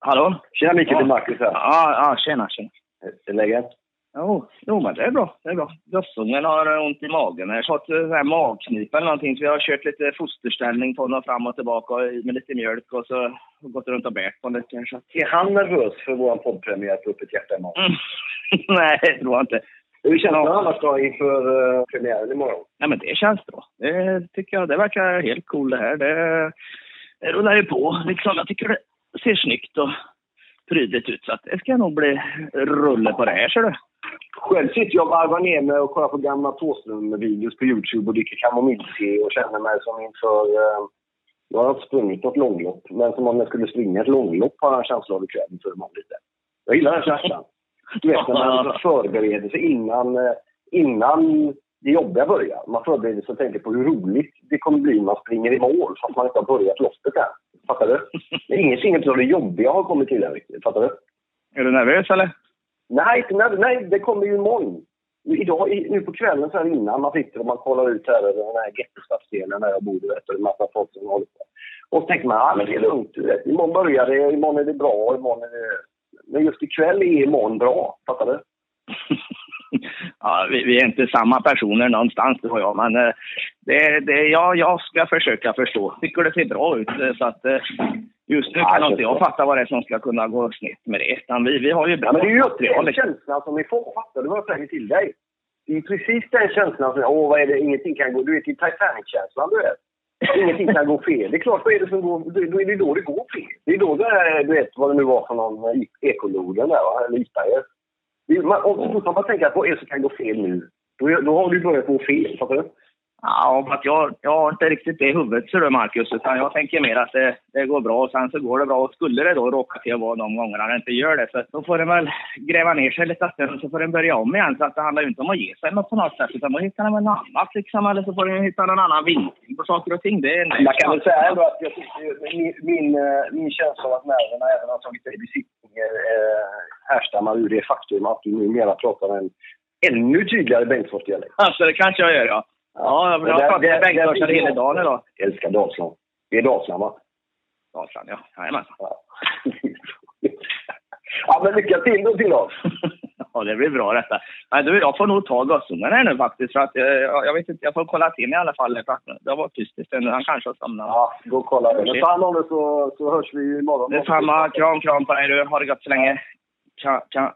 Hallå? Tjena Mikael, det är Marcus här. Ja, ja tjena, tjena. Hur är läget? Jo, jo, men det är bra. Det är bra. Gossungen har ont i magen. Jag har fått eh, magknip eller någonting, så vi har kört lite fosterställning på honom fram och tillbaka och med lite mjölk och så gått runt och bärt på. Så. att- Är han nervös för vår poddpremiär på Upp ett hjärta imorgon? Mm. Nej, det tror jag inte. Hur känner du annars då inför uh, premiären imorgon? Nej, men det känns bra. Det tycker jag. Det verkar helt cool det här. Det, det rullar ju på. Liksom, jag tycker det ser snyggt och prydligt ut. Så att det ska nog bli rulle på det här, ser du. Själv sitter jag och varvar ner mig och kollar på gamla Thåström-videos på Youtube och dricker kamomillte och känner mig som inför... Uh, jag har inte sprungit något långlopp, men som om jag skulle springa ett långlopp har jag en känsla av ikväll inför imorgon lite. Jag gillar den känslan. Du vet när man förbereder sig innan, eh, innan det jobbiga börjar. Man förbereder sig och tänker på hur roligt det kommer bli när man springer i mål fast man inte har börjat loppet än. Fattar du? Men ingenting av det jobbiga har kommit till än. Fattar du? Är du nervös eller? Nej, när, nej, det kommer ju imorgon. Idag, i, nu på kvällen så här innan man sitter och man kollar ut här över den här Gettostadsdelen där jag bor, du vet, och en massa folk som håller på. Och så tänker man, ja men det är lugnt, du vet. Imorgon börjar det, imorgon är det bra, imorgon är det... Men just ikväll är imorgon bra, fattar du? ja, vi, vi är inte samma personer någonstans, du och jag. Men eh, det, det, ja, jag ska försöka förstå. Tycker det ser bra ut. eh, Så att, eh, just nu kan inte jag fatta vad det är som ska kunna gå snett med det. Utan vi, vi har ju bra Ja, men det är ju den liksom. känslan som vi får, fattar du vad jag säger till dig? Det är precis den känslan som, åh vad är det, ingenting kan gå, du vet, Titanic-känslan du vet. Ingenting kan gå fel. Det är klart, vad är det som går, då är det då det går fel. Det är då det du vet, vad det nu var för någon eh, ekoloden där, va? eller isberget. Är- man- tänker att vad är det som kan gå fel nu? Då, då har du börjat gå fel, fattar du? Ja, att jag, jag har inte riktigt det i huvudet, ser du Marcus. Utan jag tänker mer att det, det går bra och sen så går det bra. Och skulle det då råka till att vara de gångerna det inte gör det, så då får den väl gräva ner sig lite och så får den börja om igen. Så att det handlar ju inte om att ge sig något på något sätt, utan då hittar den väl något annat liksom. Eller så får den hitta någon annan vinkling på saker och ting. Det är Man kan väl säga ändå att jag tycker, min, min, eh, min känsla av att nerverna även har tagit dig i besittning eh, härstammar ur det faktum att du numera pratar en ännu tydligare Bengtsfors-dialekt. Alltså det kanske jag gör, ja. Ja, jag har pratat med där- Bengtsfors där- hela dagen idag. Jag älskar Dalsland. Det är Dalsland, va? Dalsland, ja. Jajamensan. Ja. ja, men lycka till då till oss. Ja, det blir bra detta. Nej, du, jag får nog ta gossungen här nu faktiskt. För att, eh, jag jag vet inte, jag får kolla till mig i alla fall. För att Det har varit tyst en stund. Han kanske har somnat. Ja, gå och kolla. Men ta hand om det så, så hörs vi imorgon. Detsamma. Kram, kram på dig du. Ha det gott så länge. Tja, tja.